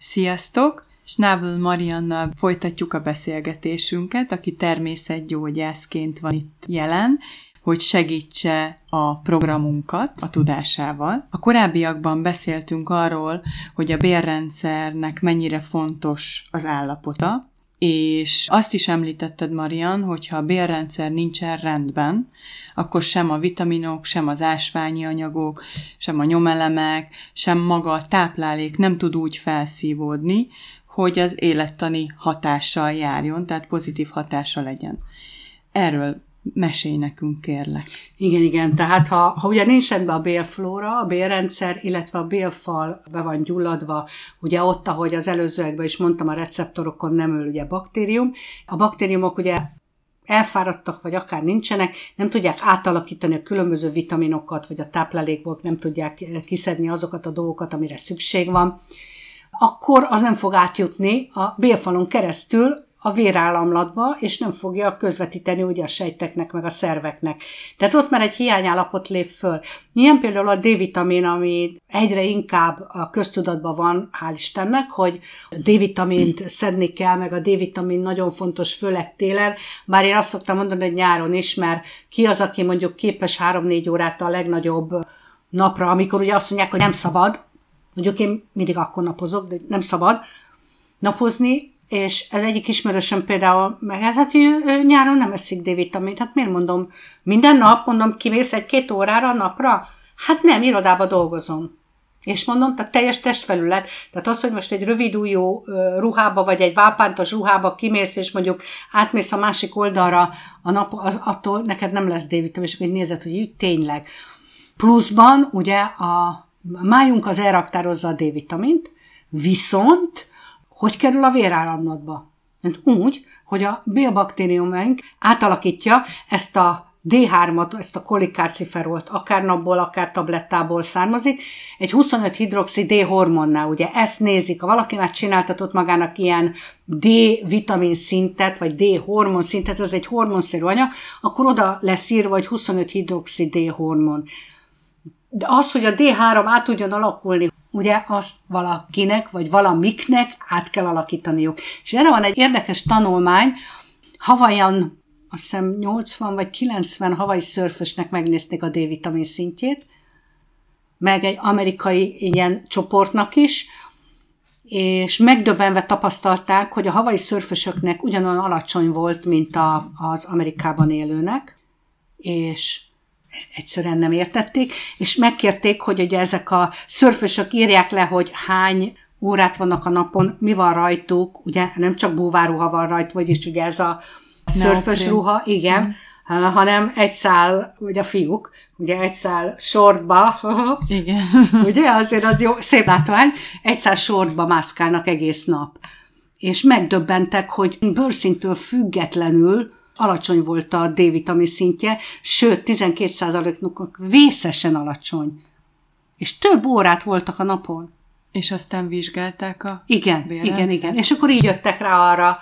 Sziasztok! Snável Mariannal folytatjuk a beszélgetésünket, aki természetgyógyászként van itt jelen, hogy segítse a programunkat a tudásával. A korábbiakban beszéltünk arról, hogy a bérrendszernek mennyire fontos az állapota, és azt is említetted, Marian, hogyha a bélrendszer nincsen rendben, akkor sem a vitaminok, sem az ásványi anyagok, sem a nyomelemek, sem maga a táplálék nem tud úgy felszívódni, hogy az élettani hatással járjon, tehát pozitív hatása legyen. Erről mesélj nekünk, kérlek. Igen, igen, tehát ha, ha ugye nincs rendben a bélflóra, a bélrendszer, illetve a bélfal be van gyulladva, ugye ott, ahogy az előzőekben is mondtam, a receptorokon nem öl ugye baktérium, a baktériumok ugye elfáradtak, vagy akár nincsenek, nem tudják átalakítani a különböző vitaminokat, vagy a táplálékból nem tudják kiszedni azokat a dolgokat, amire szükség van, akkor az nem fog átjutni a bélfalon keresztül a vérállamlatba, és nem fogja közvetíteni ugye a sejteknek, meg a szerveknek. Tehát ott már egy hiányállapot lép föl. Ilyen például a D-vitamin, ami egyre inkább a köztudatban van, hál' Istennek, hogy D-vitamint szedni kell, meg a D-vitamin nagyon fontos, főleg télen, bár én azt szoktam mondani, hogy nyáron is, mert ki az, aki mondjuk képes 3-4 órát a legnagyobb napra, amikor ugye azt mondják, hogy nem szabad, mondjuk én mindig akkor napozok, de nem szabad napozni, és ez egyik ismerősöm például meg, hát ő, ő nyáron nem eszik D-vitamint. Hát miért mondom, minden nap, mondom, kimész egy-két órára a napra? Hát nem, irodába dolgozom. És mondom, tehát teljes testfelület. Tehát az, hogy most egy rövid ujjú ruhába, vagy egy vápántos ruhába kimész, és mondjuk átmész a másik oldalra a nap, az, attól neked nem lesz D-vitamin, és akkor nézed, hogy így tényleg. Pluszban ugye a májunk az elraktározza a D-vitamint, viszont hogy kerül a vérállamlatba? Hát úgy, hogy a bélbaktériumaink átalakítja ezt a D3-at, ezt a kolikárciferolt, akár napból, akár tablettából származik, egy 25 hidroxi D hormonnál, ugye ezt nézik, ha valaki már csináltatott magának ilyen D vitamin szintet, vagy D hormon szintet, ez egy hormonszerű anyag, akkor oda lesz írva, hogy 25 hidroxi D hormon. De az, hogy a D3 át tudjon alakulni, ugye azt valakinek, vagy valamiknek át kell alakítaniuk. És erre van egy érdekes tanulmány, Havajan, azt hiszem 80 vagy 90 havai szörfösnek megnézték a D-vitamin szintjét, meg egy amerikai ilyen csoportnak is, és megdöbbenve tapasztalták, hogy a havai szörfösöknek ugyanolyan alacsony volt, mint a, az Amerikában élőnek, és egyszerűen nem értették, és megkérték, hogy ugye ezek a szörfösök írják le, hogy hány órát vannak a napon, mi van rajtuk, ugye nem csak búváruha van rajt, vagyis ugye ez a szörfös ruha, igen, mm. hanem egy szál, vagy a fiúk, ugye egy szál sortba, igen. ugye azért az jó, szép látvány, egy szál sortba mászkálnak egész nap. És megdöbbentek, hogy bőrszintől függetlenül alacsony volt a D-vitamin szintje, sőt, 12%-nak vészesen alacsony. És több órát voltak a napon. És aztán vizsgálták a Igen, igen, igen. És akkor így jöttek rá arra,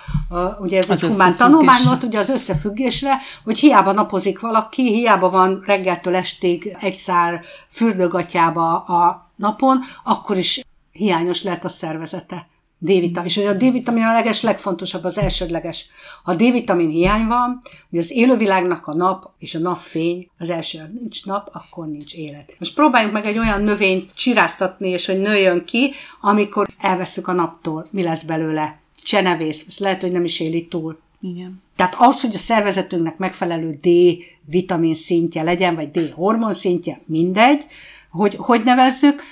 ugye ez az egy humán tanulmány volt, ugye az összefüggésre, hogy hiába napozik valaki, hiába van reggeltől estig egy szál fürdőgatjába a napon, akkor is hiányos lehet a szervezete. D-vitamin. És a D-vitamin a leges legfontosabb, az elsődleges. Ha D-vitamin hiány van, hogy az élővilágnak a nap és a napfény az első, nincs nap, akkor nincs élet. Most próbáljunk meg egy olyan növényt csiráztatni, és hogy nőjön ki, amikor elveszük a naptól. Mi lesz belőle? Csenevész. Most lehet, hogy nem is éli túl. Igen. Tehát az, hogy a szervezetünknek megfelelő D-vitamin szintje legyen, vagy D-hormon szintje, mindegy, hogy hogy nevezzük,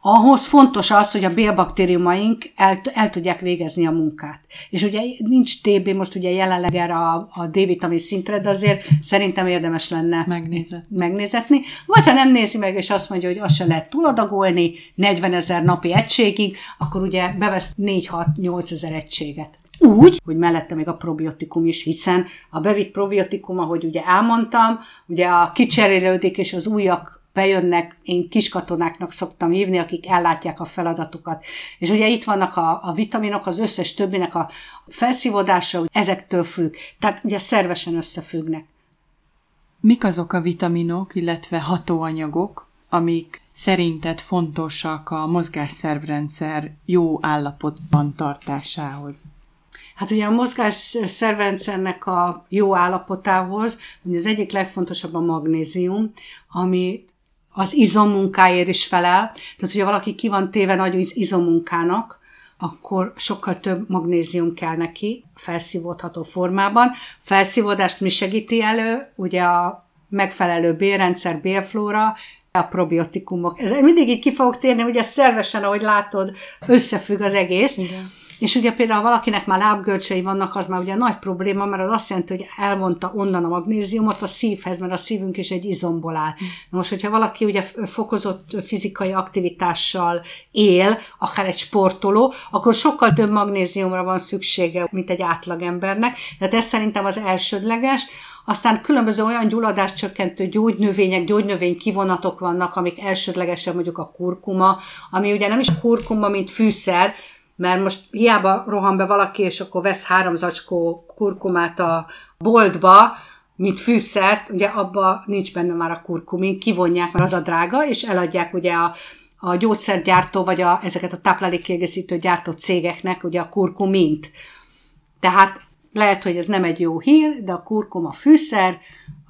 ahhoz fontos az, hogy a bélbaktériumaink el, el tudják végezni a munkát. És ugye nincs TB most ugye jelenleg erre a, a D-vitamin szintre, de azért szerintem érdemes lenne megnézetni. megnézetni. Vagy ha nem nézi meg, és azt mondja, hogy azt se lehet túladagolni 40 ezer napi egységig, akkor ugye bevesz 4-6-8 ezer egységet. Úgy, hogy mellette még a probiotikum is, hiszen a bevitt probiotikum, ahogy ugye elmondtam, ugye a kicserélődik, és az újak bejönnek, én kiskatonáknak szoktam hívni, akik ellátják a feladatukat. És ugye itt vannak a, a vitaminok, az összes többinek a felszívódása, ezektől függ. Tehát ugye szervesen összefüggnek. Mik azok a vitaminok, illetve hatóanyagok, amik szerinted fontosak a mozgásszervrendszer jó állapotban tartásához? Hát ugye a mozgás szervrendszernek a jó állapotához, ugye az egyik legfontosabb a magnézium, ami az izommunkáért is felel. Tehát, hogyha valaki ki van téve nagy izommunkának, akkor sokkal több magnézium kell neki felszívódható formában. Felszívódást mi segíti elő? Ugye a megfelelő bélrendszer, bélflóra, a probiotikumok. Ez mindig így ki fogok térni, ugye szervesen, ahogy látod, összefügg az egész. Igen. És ugye például valakinek már lábgörcsei vannak, az már ugye nagy probléma, mert az azt jelenti, hogy elvonta onnan a magnéziumot a szívhez, mert a szívünk is egy izomból áll. Na most, hogyha valaki ugye fokozott fizikai aktivitással él, akár egy sportoló, akkor sokkal több magnéziumra van szüksége, mint egy átlagembernek. Tehát ez szerintem az elsődleges. Aztán különböző olyan gyulladáscsökkentő gyógynövények, gyógynövény kivonatok vannak, amik elsődlegesen mondjuk a kurkuma, ami ugye nem is kurkuma, mint fűszer, mert most hiába rohan be valaki, és akkor vesz három zacskó kurkumát a boltba, mint fűszert, ugye abba nincs benne már a kurkumin, kivonják, mert az a drága, és eladják ugye a, a gyógyszergyártó, vagy a, ezeket a táplálékkiegészítő gyártó cégeknek ugye a kurkumint. Tehát lehet, hogy ez nem egy jó hír, de a kurkuma fűszer,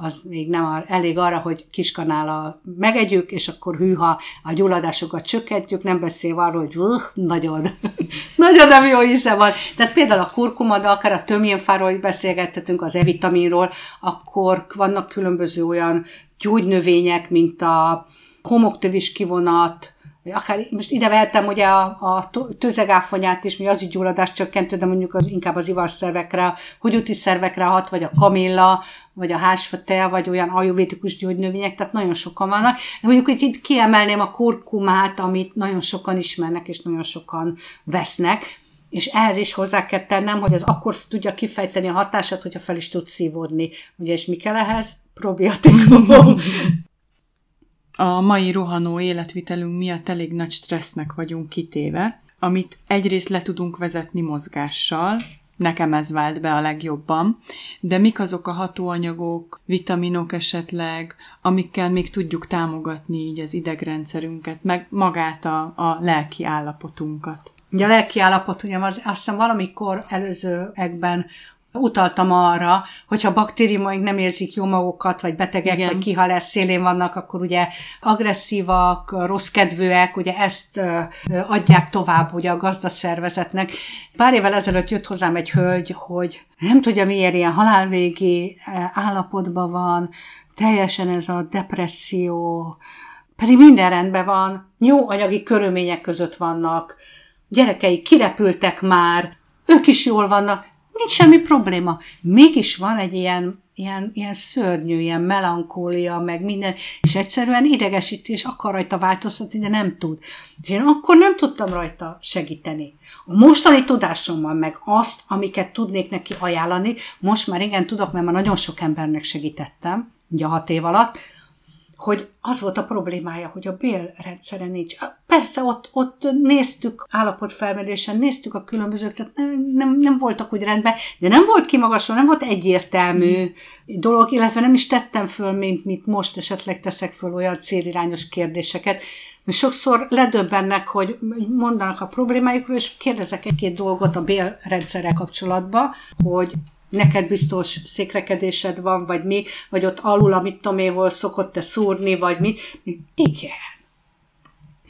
az még nem elég arra, hogy kiskanállal megegyük, és akkor hűha a gyulladásokat csökkentjük, nem beszél arról, hogy uh, nagyon, nagyon nem jó hisze van. Tehát például a kurkuma, de akár a tömjénfáról, hogy beszélgettetünk az E-vitaminról, akkor vannak különböző olyan gyógynövények, mint a homoktövis kivonat, akár most ide vehettem ugye a, a tözegáfonyát is, mi az így gyulladást csökkentő, de mondjuk az, inkább az ivarszervekre, a húgyúti szervekre hat, vagy a kamilla, vagy a hásfatea, vagy olyan ajuvétikus gyógynövények, tehát nagyon sokan vannak. De mondjuk, hogy itt kiemelném a kurkumát, amit nagyon sokan ismernek, és nagyon sokan vesznek, és ehhez is hozzá kell tennem, hogy az akkor tudja kifejteni a hatását, hogyha fel is tud szívódni. Ugye, és mi kell ehhez? Probiotikum. A mai rohanó életvitelünk miatt elég nagy stressznek vagyunk kitéve, amit egyrészt le tudunk vezetni mozgással, nekem ez vált be a legjobban, de mik azok a hatóanyagok, vitaminok esetleg, amikkel még tudjuk támogatni így az idegrendszerünket, meg magát a, a lelki állapotunkat. Ugye a lelki állapot, ugye az, azt hiszem valamikor előzőekben utaltam arra, hogyha baktériumaink nem érzik jó magukat, vagy betegek, Igen. vagy kihalás szélén vannak, akkor ugye agresszívak, rossz kedvűek, ugye ezt adják tovább ugye a gazdaszervezetnek. Pár évvel ezelőtt jött hozzám egy hölgy, hogy nem tudja miért ilyen halálvégi állapotban van, teljesen ez a depresszió, pedig minden rendben van, jó anyagi körülmények között vannak, gyerekei kirepültek már, ők is jól vannak, nincs semmi probléma. Mégis van egy ilyen, ilyen, ilyen szörnyű, ilyen melankólia, meg minden, és egyszerűen idegesíti, és akar rajta változtatni, de nem tud. És én akkor nem tudtam rajta segíteni. A mostani tudásommal, meg azt, amiket tudnék neki ajánlani, most már igen tudok, mert már nagyon sok embernek segítettem, ugye hat év alatt, hogy az volt a problémája, hogy a bélrendszere nincs. Persze ott, ott néztük állapotfelmérésen, néztük a különbözők, tehát nem, nem, nem voltak úgy rendben, de nem volt kimagasló, nem volt egyértelmű dolog, illetve nem is tettem föl, mint, mint most esetleg teszek föl olyan célirányos kérdéseket. Mert sokszor ledöbbennek, hogy mondanak a problémájukról, és kérdezek egy-két dolgot a bélrendszerrel kapcsolatban, hogy neked biztos székrekedésed van, vagy mi, vagy ott alul, amit tudom én, hol szokott te szúrni, vagy mi. Igen.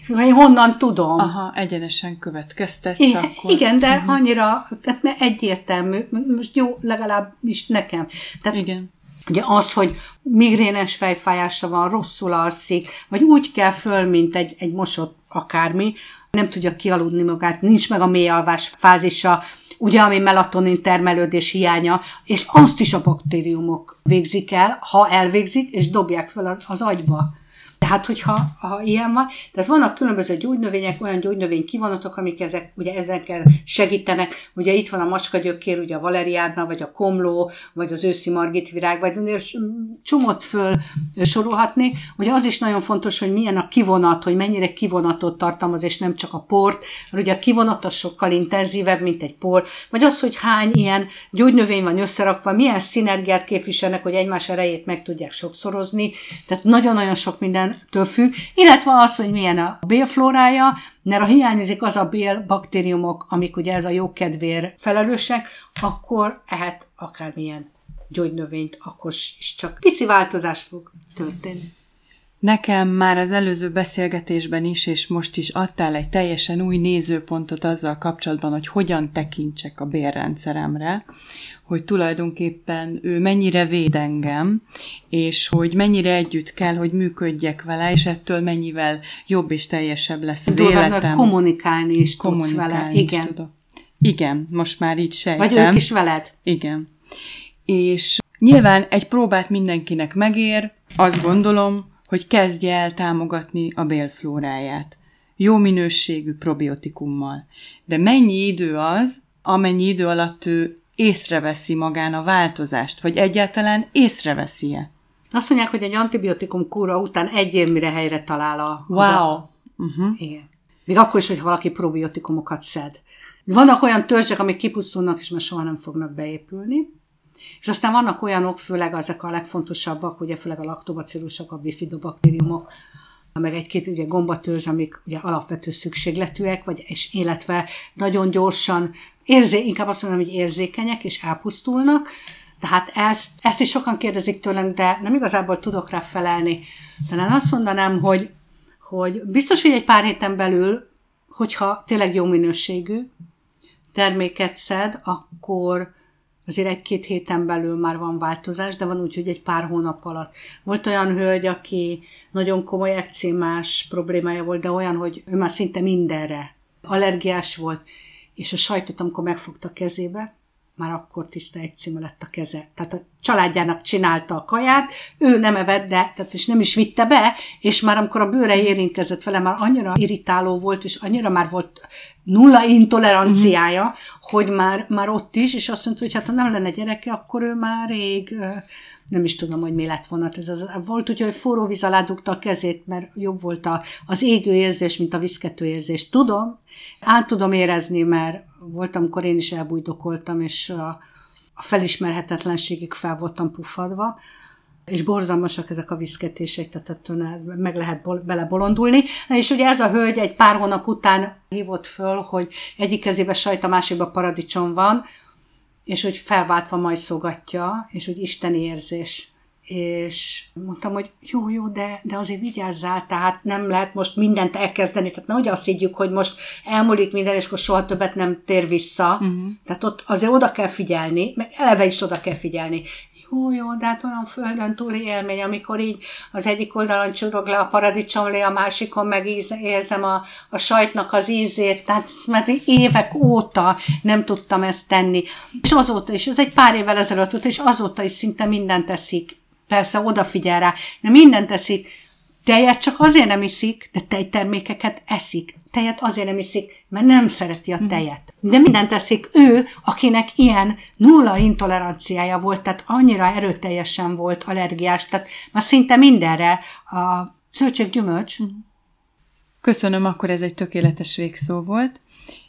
Én honnan tudom? Aha, egyenesen következtetsz igen, akkor. Igen, de uh-huh. annyira tehát egyértelmű, most jó, legalábbis nekem. Tehát igen. Ugye az, hogy migrénes fejfájása van, rosszul alszik, vagy úgy kell föl, mint egy, egy mosott akármi, nem tudja kialudni magát, nincs meg a mély alvás fázisa, ugye, ami melatonin termelődés hiánya, és azt is a baktériumok végzik el, ha elvégzik, és dobják fel az, agyba. Tehát, hogyha ha ilyen van, tehát vannak különböző gyógynövények, olyan gyógynövény kivonatok, amik ezek, ugye ezekkel segítenek. Ugye itt van a macskagyökér, ugye a valeriádna, vagy a komló, vagy az őszi margitvirág, vagy csomót föl sorolhatni. Ugye az is nagyon fontos, hogy milyen a kivonat, hogy mennyire kivonatot tartalmaz, és nem csak a port, mert ugye a kivonat az sokkal intenzívebb, mint egy por, vagy az, hogy hány ilyen gyógynövény van összerakva, milyen szinergiát képviselnek, hogy egymás erejét meg tudják sokszorozni. Tehát nagyon-nagyon sok minden mindentől függ, illetve az, hogy milyen a bélflórája, mert ha hiányozik az a bélbaktériumok, amik ugye ez a jókedvér felelősek, akkor ehet akármilyen gyógynövényt, akkor is csak pici változás fog történni. Nekem már az előző beszélgetésben is, és most is adtál egy teljesen új nézőpontot azzal kapcsolatban, hogy hogyan tekintsek a bérrendszeremre, hogy tulajdonképpen ő mennyire véd engem, és hogy mennyire együtt kell, hogy működjek vele, és ettől mennyivel jobb és teljesebb lesz az Durva, életem. kommunikálni is kommunikálni tudsz vele. Igen. Tudok. Igen, most már így sejtem. Vagy ők is veled. Igen. És nyilván egy próbát mindenkinek megér, azt gondolom, hogy kezdje el támogatni a bélflóráját. Jó minőségű probiotikummal. De mennyi idő az, amennyi idő alatt ő észreveszi magán a változást, vagy egyáltalán észreveszi-e? Azt mondják, hogy egy antibiotikum kúra után egy év mire helyre talál a... Wow! Uh-huh. Igen. Még akkor is, hogyha valaki probiotikumokat szed. Vannak olyan törzsek, amik kipusztulnak, és már soha nem fognak beépülni. És aztán vannak olyanok, főleg ezek a legfontosabbak, ugye főleg a laktobacillusok, a bifidobaktériumok, meg egy-két ugye gombatörzs, amik ugye alapvető szükségletűek, vagy, és illetve nagyon gyorsan, érzé, inkább azt mondom, hogy érzékenyek és elpusztulnak, tehát ezt, ezt is sokan kérdezik tőlem, de nem igazából tudok rá felelni. Talán azt mondanám, hogy, hogy biztos, hogy egy pár héten belül, hogyha tényleg jó minőségű terméket szed, akkor azért egy-két héten belül már van változás, de van úgy, hogy egy pár hónap alatt. Volt olyan hölgy, aki nagyon komoly ekcémás problémája volt, de olyan, hogy ő már szinte mindenre allergiás volt, és a sajtot, amikor megfogta kezébe, már akkor tiszta címe lett a keze. Tehát a családjának csinálta a kaját, ő nem evett, de tehát és nem is vitte be, és már amikor a bőre érintkezett vele, már annyira irritáló volt, és annyira már volt nulla intoleranciája, uh-huh. hogy már, már ott is, és azt mondta, hogy hát ha nem lenne gyereke, akkor ő már rég nem is tudom, hogy mi lett volna. Ez az, volt úgy, hogy forró víz alá dugta a kezét, mert jobb volt a, az égő érzés, mint a viszkető érzés. Tudom, át tudom érezni, mert voltam, amikor én is elbújdokoltam, és a, a felismerhetetlenségig fel voltam puffadva, és borzalmasak ezek a viszketések, tehát ettől meg lehet bol- belebolondulni. És ugye ez a hölgy egy pár hónap után hívott föl, hogy egyik kezébe sajt, a másikba paradicsom van, és hogy felváltva majd szogatja, és hogy Isten érzés. És mondtam, hogy jó, jó, de, de azért vigyázzál, tehát nem lehet most mindent elkezdeni, tehát nehogy azt higgyük, hogy most elmúlik minden, és akkor soha többet nem tér vissza. Uh-huh. Tehát ott azért oda kell figyelni, meg eleve is oda kell figyelni jó, jó, de hát olyan földön túli élmény, amikor így az egyik oldalon csurog le a paradicsomlé, a másikon meg érzem a, a sajtnak az ízét, tehát mert évek óta nem tudtam ezt tenni. És azóta is, ez egy pár évvel ezelőtt volt, és azóta is szinte mindent teszik. Persze odafigyel rá, de mindent teszik. Tejet csak azért nem iszik, de tejtermékeket eszik tejet azért nem iszik, mert nem szereti a mhm. tejet. De mindent teszik ő, akinek ilyen nulla intoleranciája volt, tehát annyira erőteljesen volt allergiás, tehát már szinte mindenre a zöldséggyümölcs. Mhm. Köszönöm, akkor ez egy tökéletes végszó volt,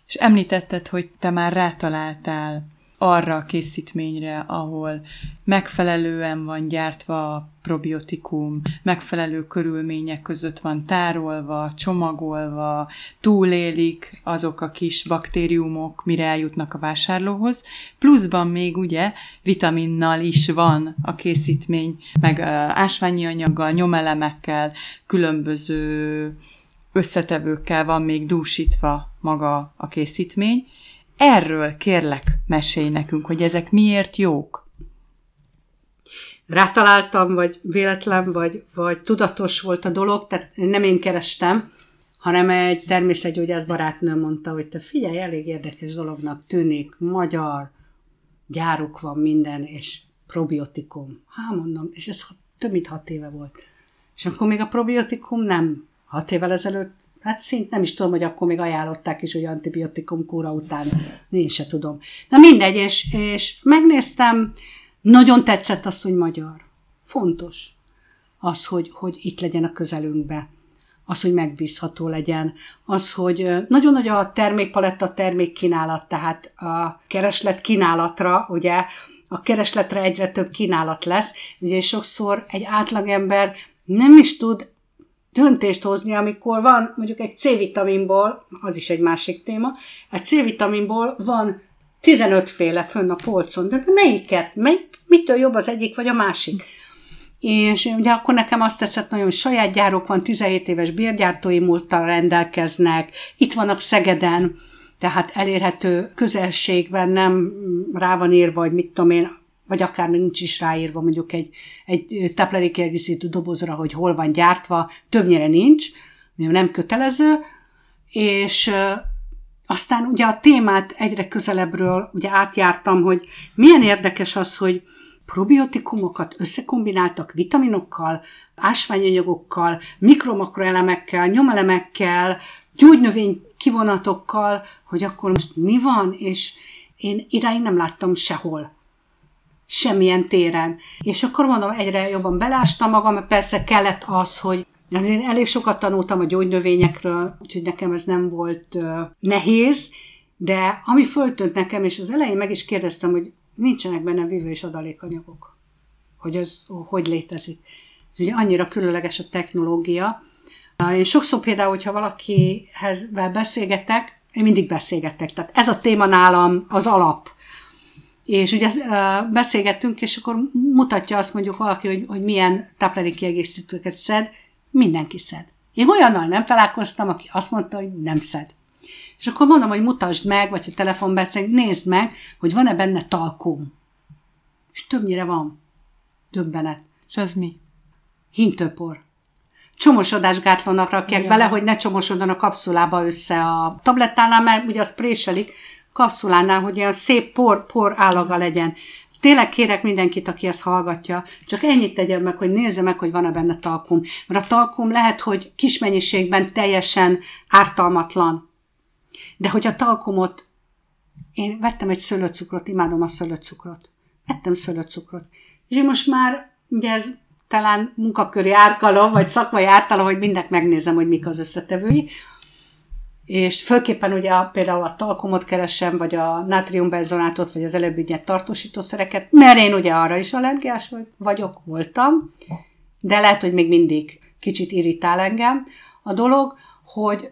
és említetted, hogy te már rátaláltál arra a készítményre, ahol megfelelően van gyártva a probiotikum, megfelelő körülmények között van tárolva, csomagolva, túlélik azok a kis baktériumok, mire eljutnak a vásárlóhoz, pluszban még ugye vitaminnal is van a készítmény, meg ásványi anyaggal, nyomelemekkel, különböző összetevőkkel van még dúsítva maga a készítmény, Erről kérlek, mesélj nekünk, hogy ezek miért jók. Rátaláltam, vagy véletlen, vagy, vagy tudatos volt a dolog, tehát nem én kerestem, hanem egy természetgyógyász barátnő mondta, hogy te figyelj, elég érdekes dolognak tűnik, magyar, gyáruk van minden, és probiotikum. Há, mondom, és ez több mint hat éve volt. És akkor még a probiotikum nem hat évvel ezelőtt Hát szint nem is tudom, hogy akkor még ajánlották is, hogy antibiotikum kúra után, én se tudom. Na mindegy, és, és megnéztem, nagyon tetszett az, hogy magyar. Fontos az, hogy, hogy itt legyen a közelünkbe. Az, hogy megbízható legyen. Az, hogy nagyon nagy a termékpaletta, termékkínálat, tehát a kereslet kínálatra, ugye, a keresletre egyre több kínálat lesz. Ugye sokszor egy átlagember nem is tud döntést hozni, amikor van mondjuk egy C-vitaminból, az is egy másik téma, egy C-vitaminból van 15 féle fönn a polcon, de melyiket, mely, mitől jobb az egyik vagy a másik? És ugye akkor nekem azt tetszett nagyon, saját gyárok van, 17 éves bérgyártói múlttal rendelkeznek, itt vannak Szegeden, tehát elérhető közelségben nem rá van írva, vagy mit tudom én, vagy akár nincs is ráírva mondjuk egy, egy táplálékkiegészítő dobozra, hogy hol van gyártva, többnyire nincs, nem kötelező, és aztán ugye a témát egyre közelebbről ugye átjártam, hogy milyen érdekes az, hogy probiotikumokat összekombináltak vitaminokkal, ásványanyagokkal, mikromakroelemekkel, nyomelemekkel, gyógynövény kivonatokkal, hogy akkor most mi van, és én idáig nem láttam sehol semmilyen téren. És akkor mondom, egyre jobban belástam magam, mert persze kellett az, hogy én elég sokat tanultam a gyógynövényekről, úgyhogy nekem ez nem volt nehéz, de ami föltönt nekem, és az elején meg is kérdeztem, hogy nincsenek benne vívő és adalékanyagok. Hogy ez hogy létezik. Ugye annyira különleges a technológia. Én sokszor például, hogyha valakihez beszélgetek, én mindig beszélgetek. Tehát ez a téma nálam az alap. És ugye beszélgettünk, és akkor mutatja azt mondjuk valaki, hogy, hogy milyen táplálékkiegészítőket szed, mindenki szed. Én olyannal nem találkoztam, aki azt mondta, hogy nem szed. És akkor mondom, hogy mutasd meg, vagy ha telefonbeszélünk, nézd meg, hogy van-e benne talkum. És többnyire van. Döbbenet. És az mi? Hintőpor. Csomosodásgátlónak rakják ja. bele, hogy ne csomosodjon a kapszulába össze a tablettánál, mert ugye az préselik, kapszulánál, hogy olyan szép por, por állaga legyen. Tényleg kérek mindenkit, aki ezt hallgatja, csak ennyit tegyen meg, hogy nézze meg, hogy van-e benne talkum. Mert a talkum lehet, hogy kis mennyiségben teljesen ártalmatlan. De hogy a talkumot, én vettem egy szőlőcukrot, imádom a szőlőcukrot. Vettem szőlőcukrot. És én most már, ugye ez talán munkaköri árkalom, vagy szakmai ártalom, hogy mindent megnézem, hogy mik az összetevői és főképpen ugye például a talkomot keresem, vagy a nátriumbenzonátot, vagy az előbbi nyert tartósítószereket, mert én ugye arra is allergiás vagyok, voltam, de lehet, hogy még mindig kicsit irritál engem a dolog, hogy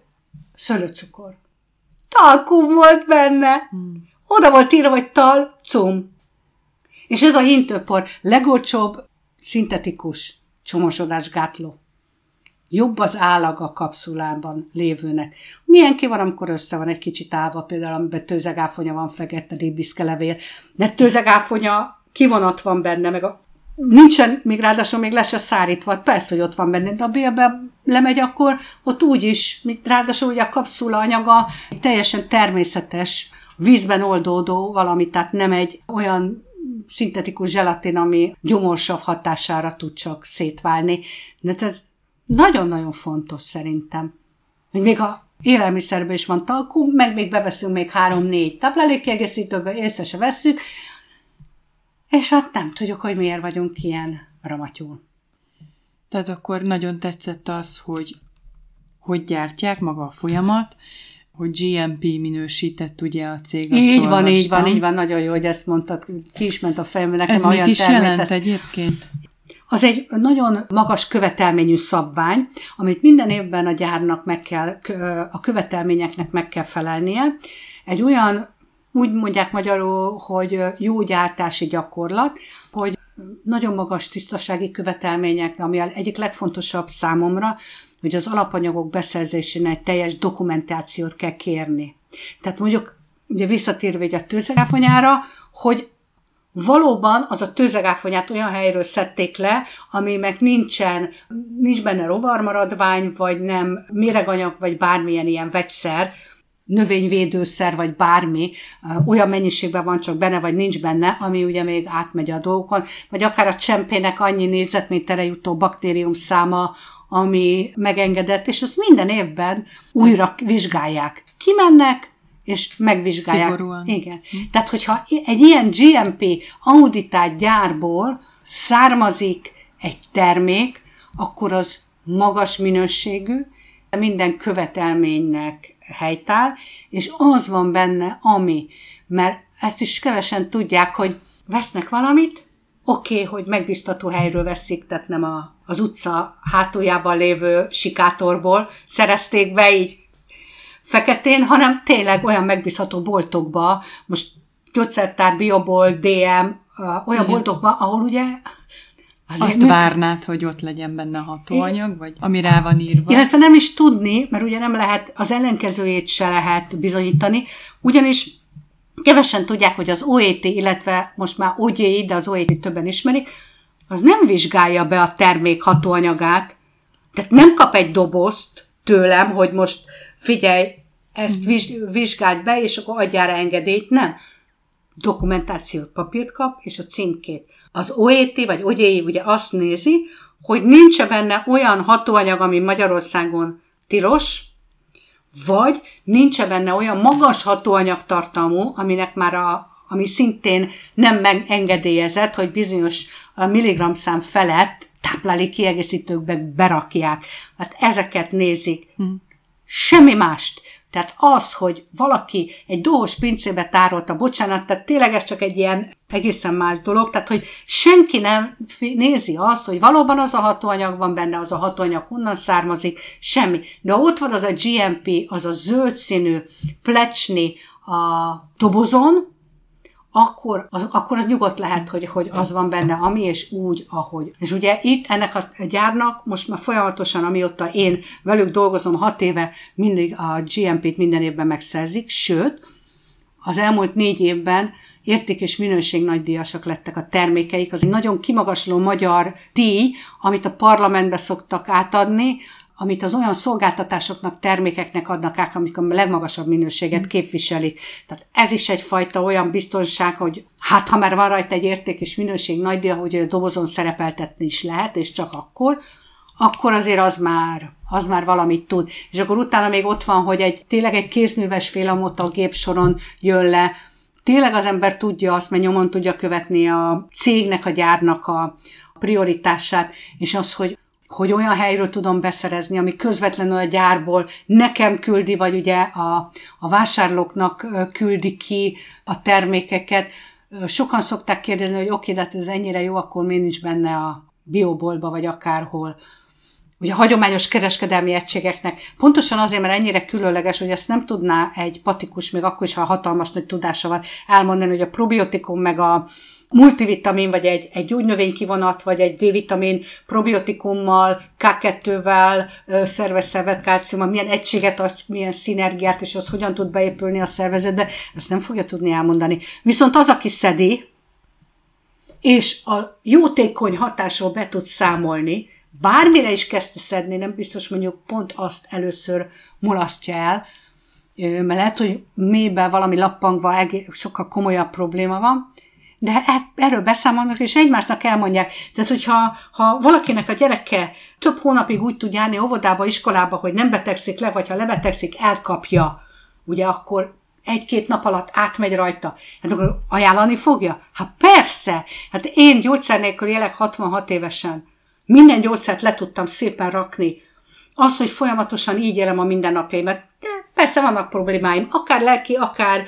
szőlőcukor. Talkum volt benne. Hmm. Oda volt írva, hogy talcum. És ez a hintőpor legolcsóbb szintetikus csomosodásgátló jobb az állag a kapszulában lévőnek. Milyen ki van, amikor össze van egy kicsit állva, például amiben tőzegáfonya van, fekete rébiszkelevél, mert tőzegáfonya kivonat van benne, meg a nincsen, még ráadásul még le se szárítva, persze, hogy ott van benne, de a bélbe lemegy, akkor ott úgy is, ráadásul ugye a kapszula anyaga teljesen természetes, vízben oldódó valami, tehát nem egy olyan szintetikus zselatin, ami gyomorsav hatására tud csak szétválni. De ez nagyon-nagyon fontos szerintem. Hogy még a élelmiszerben is van talkum, meg még beveszünk még három-négy táplálékkiegészítőbe, észre se vesszük, és hát nem tudjuk, hogy miért vagyunk ilyen ramatyul. Tehát akkor nagyon tetszett az, hogy hogy gyártják maga a folyamat, hogy GMP minősített ugye a cég. Így van, így van, így van, nagyon jó, hogy ezt mondtad, ki is ment a fejembe nekem Ez olyan mit is jelent egyébként? Az egy nagyon magas követelményű szabvány, amit minden évben a gyárnak meg kell, a követelményeknek meg kell felelnie. Egy olyan, úgy mondják magyarul, hogy jó gyártási gyakorlat, hogy nagyon magas tisztasági követelmények, ami egyik legfontosabb számomra, hogy az alapanyagok beszerzésének teljes dokumentációt kell kérni. Tehát mondjuk, ugye visszatérve egy a tőzegáfonyára, hogy valóban az a tőzegáfonyát olyan helyről szedték le, ami meg nincsen, nincs benne rovarmaradvány, vagy nem méreganyag, vagy bármilyen ilyen vegyszer, növényvédőszer, vagy bármi, olyan mennyiségben van csak benne, vagy nincs benne, ami ugye még átmegy a dolgokon, vagy akár a csempének annyi négyzetméterre jutó baktérium száma, ami megengedett, és azt minden évben újra vizsgálják. Kimennek, és megvizsgálják. Szigorúan. Igen. Hm. Tehát, hogyha egy ilyen GMP auditált gyárból származik egy termék, akkor az magas minőségű, minden követelménynek helytáll, és az van benne, ami, mert ezt is kevesen tudják, hogy vesznek valamit, oké, okay, hogy megbiztató helyről veszik, tehát nem a, az utca hátuljában lévő sikátorból szerezték be így feketén, hanem tényleg olyan megbízható boltokba, most gyógyszertár, biobol, DM, olyan boltokba, ahol ugye Azért Azt műk... várnád, hogy ott legyen benne hatóanyag, vagy ami rá van írva? Illetve nem is tudni, mert ugye nem lehet, az ellenkezőjét se lehet bizonyítani, ugyanis kevesen tudják, hogy az OET, illetve most már OGI, de az OET többen ismerik, az nem vizsgálja be a termék hatóanyagát, tehát nem kap egy dobozt tőlem, hogy most figyelj, ezt vizsgáld be, és akkor adjál rá engedélyt. Nem. Dokumentációt, papírt kap, és a címkét. Az OET vagy OGI ugye azt nézi, hogy nincs benne olyan hatóanyag, ami Magyarországon tilos, vagy nincs benne olyan magas hatóanyagtartalmú, aminek már a, ami szintén nem megengedélyezett, hogy bizonyos milligramszám felett táplálék kiegészítőkbe berakják. Hát ezeket nézik. Hmm. Semmi mást. Tehát az, hogy valaki egy dohos pincébe tárolta, bocsánat, tehát tényleg ez csak egy ilyen egészen más dolog, tehát hogy senki nem nézi azt, hogy valóban az a hatóanyag van benne, az a hatóanyag honnan származik, semmi. De ott van az a GMP, az a zöld színű plecsni a dobozon, akkor, akkor az nyugodt lehet, hogy, hogy az van benne, ami és úgy, ahogy. És ugye itt ennek a gyárnak most már folyamatosan, amióta én velük dolgozom hat éve, mindig a GMP-t minden évben megszerzik, sőt, az elmúlt négy évben érték és minőség nagydíjasak lettek a termékeik. Az egy nagyon kimagasló magyar díj, amit a parlamentbe szoktak átadni, amit az olyan szolgáltatásoknak, termékeknek adnak át, amik a legmagasabb minőséget mm. képviselik. Tehát ez is egyfajta olyan biztonság, hogy hát ha már van rajta egy érték és minőség nagy, hogy a dobozon szerepeltetni is lehet, és csak akkor, akkor azért az már, az már valamit tud. És akkor utána még ott van, hogy egy tényleg egy kézműves félamota gépsoron jön le, tényleg az ember tudja azt, mert nyomon tudja követni a cégnek, a gyárnak a prioritását, és az, hogy hogy olyan helyről tudom beszerezni, ami közvetlenül a gyárból nekem küldi, vagy ugye a, a vásárlóknak küldi ki a termékeket. Sokan szokták kérdezni, hogy oké, de hát ez ennyire jó, akkor miért nincs benne a biobolba, vagy akárhol. Ugye a hagyományos kereskedelmi egységeknek pontosan azért, mert ennyire különleges, hogy ezt nem tudná egy patikus, még akkor is, ha hatalmas nagy tudása van, elmondani, hogy a probiotikum meg a, multivitamin, vagy egy, egy gyógynövénykivonat, vagy egy D-vitamin probiotikummal, K2-vel, szerves szervet kálciummal, milyen egységet ad, milyen szinergiát, és az hogyan tud beépülni a szervezetbe, ezt nem fogja tudni elmondani. Viszont az, aki szedi, és a jótékony hatásról be tud számolni, bármire is kezdte szedni, nem biztos mondjuk pont azt először mulasztja el, mert lehet, hogy mélyben valami lappangva sokkal komolyabb probléma van, de e- erről beszámolnak, és egymásnak elmondják. Tehát, hogyha ha valakinek a gyereke több hónapig úgy tud járni óvodába, iskolába, hogy nem betegszik le, vagy ha lebetegszik, elkapja, ugye akkor egy-két nap alatt átmegy rajta. Hát akkor ajánlani fogja? Hát persze! Hát én gyógyszer nélkül élek 66 évesen. Minden gyógyszert le tudtam szépen rakni. Az, hogy folyamatosan így élem a mindennapjaimat, persze vannak problémáim, akár lelki, akár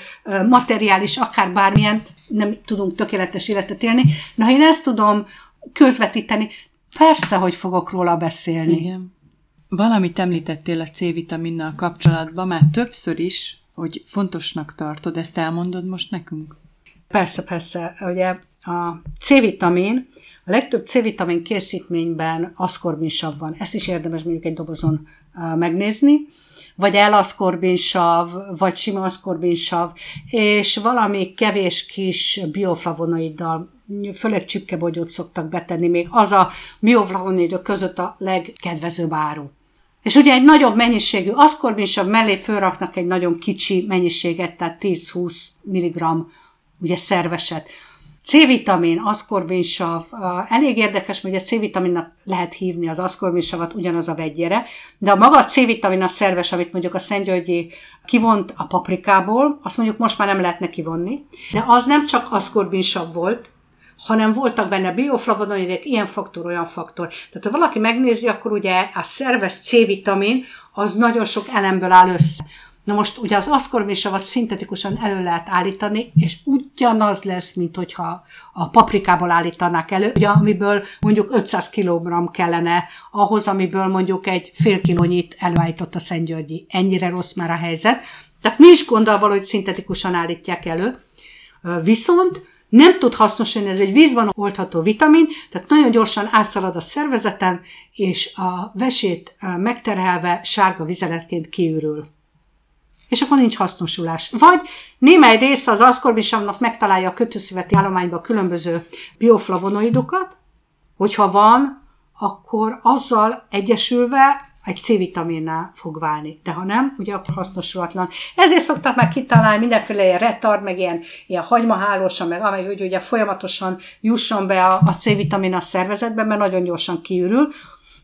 materiális, akár bármilyen, nem tudunk tökéletes életet élni, de ha én ezt tudom közvetíteni, persze, hogy fogok róla beszélni. Igen. Valamit említettél a C-vitaminnal kapcsolatban, már többször is, hogy fontosnak tartod, ezt elmondod most nekünk? Persze, persze. Ugye a C-vitamin, a legtöbb C-vitamin készítményben aszkorbinsav van. Ezt is érdemes mondjuk egy dobozon megnézni vagy elaszkorbinsav, vagy sima aszkorbinsav, és valami kevés kis bioflavonoiddal, főleg csipkebogyót szoktak betenni, még az a bioflavonoidok között a legkedvezőbb áru. És ugye egy nagyobb mennyiségű aszkorbinsav mellé fölraknak egy nagyon kicsi mennyiséget, tehát 10-20 mg ugye szerveset. C-vitamin, aszkorbinsav, elég érdekes, hogy a C-vitaminnak lehet hívni az aszkorbinsavat ugyanaz a vegyére, de a maga a C-vitamin a szerves, amit mondjuk a Szentgyörgyi kivont a paprikából, azt mondjuk most már nem lehetne kivonni, de az nem csak aszkorbinsav volt, hanem voltak benne bioflavonoidek, ilyen faktor, olyan faktor. Tehát ha valaki megnézi, akkor ugye a szerves C-vitamin az nagyon sok elemből áll össze. Na most ugye az aszkormésavat szintetikusan elő lehet állítani, és ugyanaz lesz, mint hogyha a paprikából állítanák elő, ugye, amiből mondjuk 500 kg kellene ahhoz, amiből mondjuk egy fél kilónyit előállított a Szentgyörgyi. Ennyire rossz már a helyzet. Tehát nincs gondolva, hogy szintetikusan állítják elő. Viszont nem tud hasznosulni, ez egy vízban oldható vitamin, tehát nagyon gyorsan átszalad a szervezeten, és a vesét megterhelve sárga vizeletként kiürül. És akkor nincs hasznosulás. Vagy némely része az aszkorbisavnak megtalálja a kötőszöveti állományba különböző bioflavonoidokat, hogyha van, akkor azzal egyesülve egy C-vitaminnál fog válni. De ha nem, ugye akkor hasznosulatlan. Ezért szoktak már kitalálni mindenféle ilyen retard, meg ilyen, ilyen hagymahálósan, meg amely, hogy ugye folyamatosan jusson be a, a C-vitamin a szervezetbe, mert nagyon gyorsan kiürül.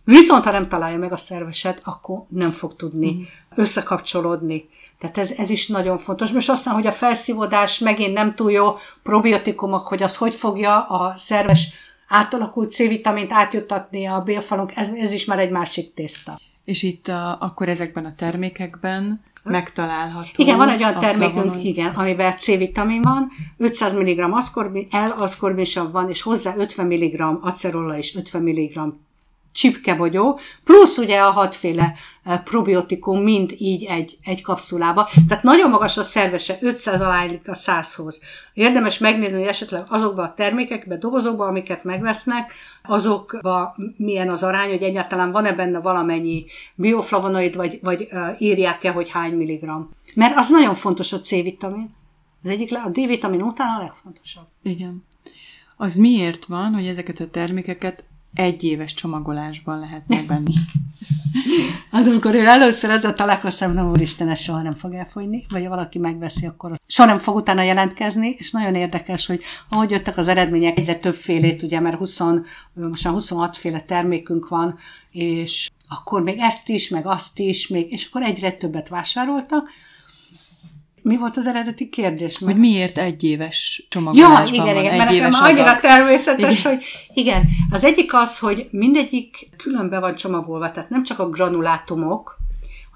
Viszont, ha nem találja meg a szerveset, akkor nem fog tudni mm. összekapcsolódni. Tehát ez, ez is nagyon fontos. Most aztán, hogy a felszívódás megint nem túl jó probiotikumok, hogy az hogy fogja a szerves átalakult C-vitamint átjuttatni a bélfalunk, ez, ez is már egy másik tészta. És itt a, akkor ezekben a termékekben megtalálható. Igen, van egy olyan termékünk, igen, amiben C-vitamin van, 500 mg aszkorbin, L-aszkorbinsav van, és hozzá 50 mg acerolla és 50 mg csipkebogyó, plusz ugye a hatféle e, probiotikum mind így egy, egy kapszulába. Tehát nagyon magas a szervese, 500 aláílik a 100-hoz. Érdemes megnézni, hogy esetleg azokban a termékekben, dobozokban, amiket megvesznek, azokban milyen az arány, hogy egyáltalán van-e benne valamennyi bioflavonoid, vagy, vagy uh, írják-e, hogy hány milligram. Mert az nagyon fontos a C-vitamin. Az egyik, a D-vitamin után a legfontosabb. Igen. Az miért van, hogy ezeket a termékeket egy éves csomagolásban lehet megvenni. Hát amikor én először ezzel találkoztam, nem úristen, ez soha nem fog elfogyni, vagy ha valaki megveszi, akkor soha nem fog utána jelentkezni, és nagyon érdekes, hogy ahogy jöttek az eredmények, egyre többfélét, ugye, mert 20, most már 26 féle termékünk van, és akkor még ezt is, meg azt is, még, és akkor egyre többet vásároltak, mi volt az eredeti kérdés? Hogy miért egy éves csomagolásban ja, igen, van, igen, mert nekem annyira természetes, igen. hogy igen, az egyik az, hogy mindegyik külön be van csomagolva, tehát nem csak a granulátumok,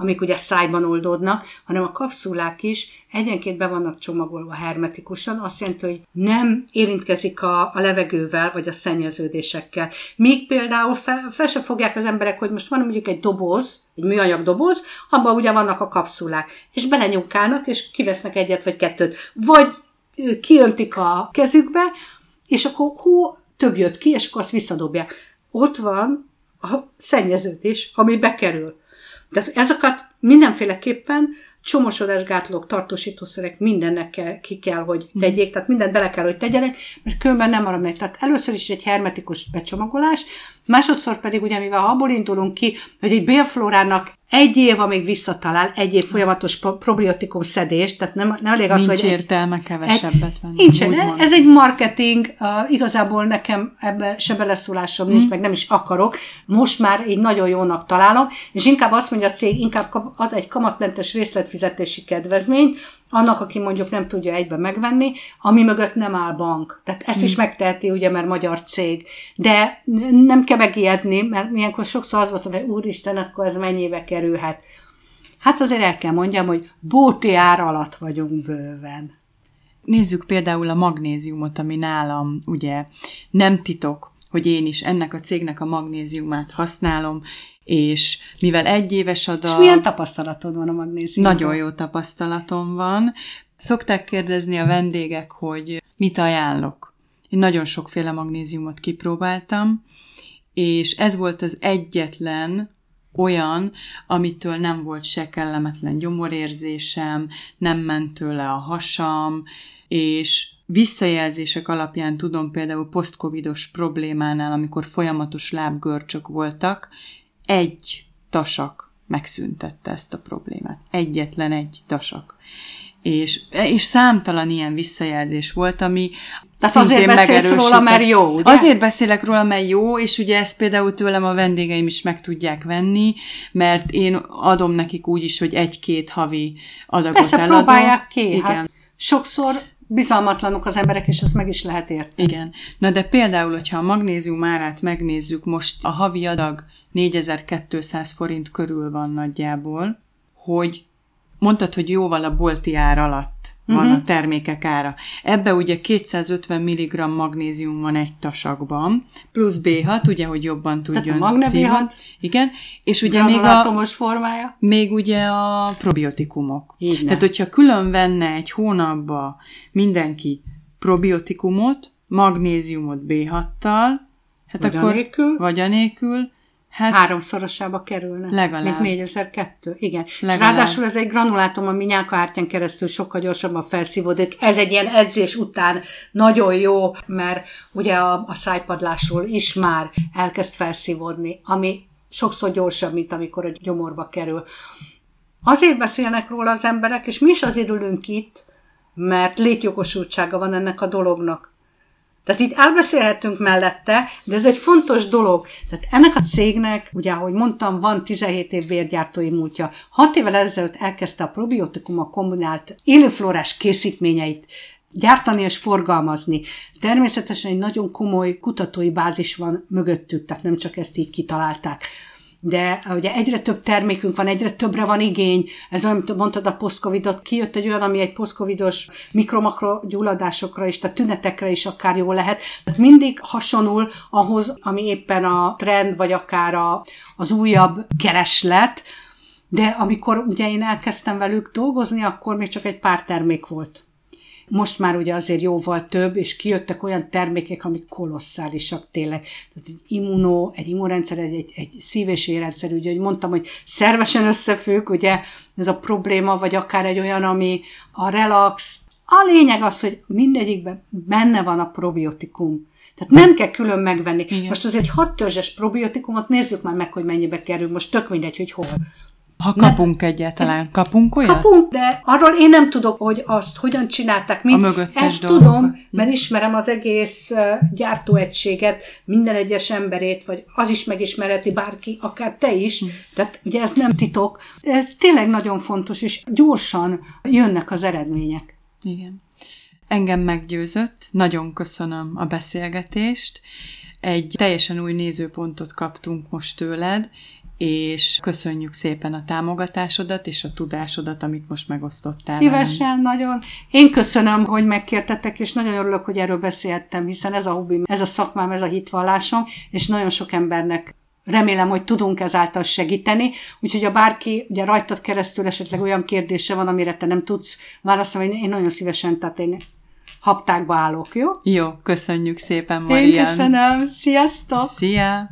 amik ugye szájban oldódnak, hanem a kapszulák is egyenként be vannak csomagolva hermetikusan, azt jelenti, hogy nem érintkezik a, a levegővel, vagy a szennyeződésekkel. Míg például fel, fel se fogják az emberek, hogy most van mondjuk egy doboz, egy műanyag doboz, abban ugye vannak a kapszulák, és belenyúkálnak, és kivesznek egyet vagy kettőt. Vagy kiöntik a kezükbe, és akkor hú, több jött ki, és akkor azt visszadobják. Ott van a szennyeződés, ami bekerül. De ezeket mindenféleképpen csomosodásgátlók, tartósítószerek, mindennek kell, ki kell, hogy tegyék, tehát mindent bele kell, hogy tegyenek, mert különben nem marad meg. Tehát először is egy hermetikus becsomagolás, másodszor pedig ugye, mivel abból indulunk ki, hogy egy bélflórának egy év, amíg visszatalál, egy év folyamatos probiotikum szedés, tehát nem, nem elég az, nincs hogy... értelme egy, kevesebbet venni. Nincs, ez egy marketing, uh, igazából nekem ebbe se beleszólásom mm. nincs, meg nem is akarok. Most már így nagyon jónak találom, és inkább azt mondja a cég, inkább ad egy kamatmentes részletfizetési kedvezményt, annak, aki mondjuk nem tudja egyben megvenni, ami mögött nem áll bank. Tehát ezt is mm. megteheti, ugye, mert magyar cég. De nem kell megijedni, mert ilyenkor sokszor az volt, hogy úristen, akkor ez mennyibe kerülhet. Hát azért el kell mondjam, hogy bóti ár alatt vagyunk bőven. Nézzük például a magnéziumot, ami nálam ugye nem titok, hogy én is ennek a cégnek a magnéziumát használom, és mivel egy éves adag... És milyen tapasztalatod van a magnéziumban? Nagyon jó tapasztalatom van. Szokták kérdezni a vendégek, hogy mit ajánlok. Én nagyon sokféle magnéziumot kipróbáltam, és ez volt az egyetlen olyan, amitől nem volt se kellemetlen gyomorérzésem, nem ment tőle a hasam, és visszajelzések alapján tudom például posztcovidos problémánál, amikor folyamatos lábgörcsök voltak, egy tasak megszüntette ezt a problémát. Egyetlen egy tasak. És, és számtalan ilyen visszajelzés volt, ami tehát azért beszélsz róla, mert jó, ugye? Azért beszélek róla, mert jó, és ugye ezt például tőlem a vendégeim is meg tudják venni, mert én adom nekik úgy is, hogy egy-két havi adagot Persze, eladom. próbálják ki. Igen. Hát sokszor bizalmatlanok az emberek, és ezt meg is lehet érteni. Igen. Na de például, hogyha a magnézium árát megnézzük, most a havi adag 4200 forint körül van nagyjából, hogy mondtad, hogy jóval a bolti ár alatt van uh-huh. a termékek ára. Ebbe ugye 250 mg magnézium van egy tasakban, plusz B6, ugye, hogy jobban tudjon Tehát a B6. Igen, és ugye még a, formája. még ugye a probiotikumok. Így Tehát, hogyha külön venne egy hónapba mindenki probiotikumot, magnéziumot B6-tal, hát vagy akkor, anélkül. vagy anélkül, Hát, Háromszorosába kerülne. Legalább. Mint 4002. Igen. Legalább. Ráadásul ez egy granulátum, ami nyálkahártyán keresztül sokkal gyorsabban felszívódik. Ez egy ilyen edzés után nagyon jó, mert ugye a, a szájpadlásról is már elkezd felszívódni, ami sokszor gyorsabb, mint amikor a gyomorba kerül. Azért beszélnek róla az emberek, és mi is azért ülünk itt, mert létjogosultsága van ennek a dolognak. Tehát itt elbeszélhetünk mellette, de ez egy fontos dolog. Tehát ennek a cégnek, ugye ahogy mondtam, van 17 év bérgyártói múltja. 6 évvel ezelőtt elkezdte a probiotikum a kombinált élőflórás készítményeit gyártani és forgalmazni. Természetesen egy nagyon komoly kutatói bázis van mögöttük, tehát nem csak ezt így kitalálták de ugye egyre több termékünk van, egyre többre van igény. Ez olyan, mondtad a posztcovidot, kijött egy olyan, ami egy posztcovidos mikromakro gyulladásokra is, tehát tünetekre is akár jó lehet. Tehát mindig hasonul ahhoz, ami éppen a trend, vagy akár a, az újabb kereslet, de amikor ugye én elkezdtem velük dolgozni, akkor még csak egy pár termék volt. Most már ugye azért jóval több, és kijöttek olyan termékek, amik kolosszálisak tényleg. Tehát egy immunó, egy immunrendszer, egy, egy, egy szív- és érrendszer, ugye, hogy mondtam, hogy szervesen összefügg, ugye ez a probléma, vagy akár egy olyan, ami a relax. A lényeg az, hogy mindegyikben benne van a probiotikum. Tehát nem kell külön megvenni. Igen. Most az egy hat törzses probiotikumot nézzük már meg, hogy mennyibe kerül. Most tök mindegy, hogy hol. Ha kapunk nem. egyáltalán, kapunk olyat? Kapunk, de arról én nem tudok, hogy azt hogyan csinálták. Mi Ezt dolgokat. tudom, mert ismerem az egész gyártóegységet, minden egyes emberét, vagy az is megismereti bárki, akár te is. Hm. Tehát ugye ez nem titok. Ez tényleg nagyon fontos, és gyorsan jönnek az eredmények. Igen. Engem meggyőzött, nagyon köszönöm a beszélgetést. Egy teljesen új nézőpontot kaptunk most tőled, és köszönjük szépen a támogatásodat és a tudásodat, amit most megosztottál. Szívesen, velem. nagyon. Én köszönöm, hogy megkértetek, és nagyon örülök, hogy erről beszélhettem, hiszen ez a hobbim, ez a szakmám, ez a hitvallásom, és nagyon sok embernek remélem, hogy tudunk ezáltal segíteni. Úgyhogy ha bárki ugye rajtad keresztül esetleg olyan kérdése van, amire te nem tudsz válaszolni, én nagyon szívesen, tehát én haptákba állok, jó? Jó, köszönjük szépen, Marian. Én köszönöm. Sziasztok! Szia!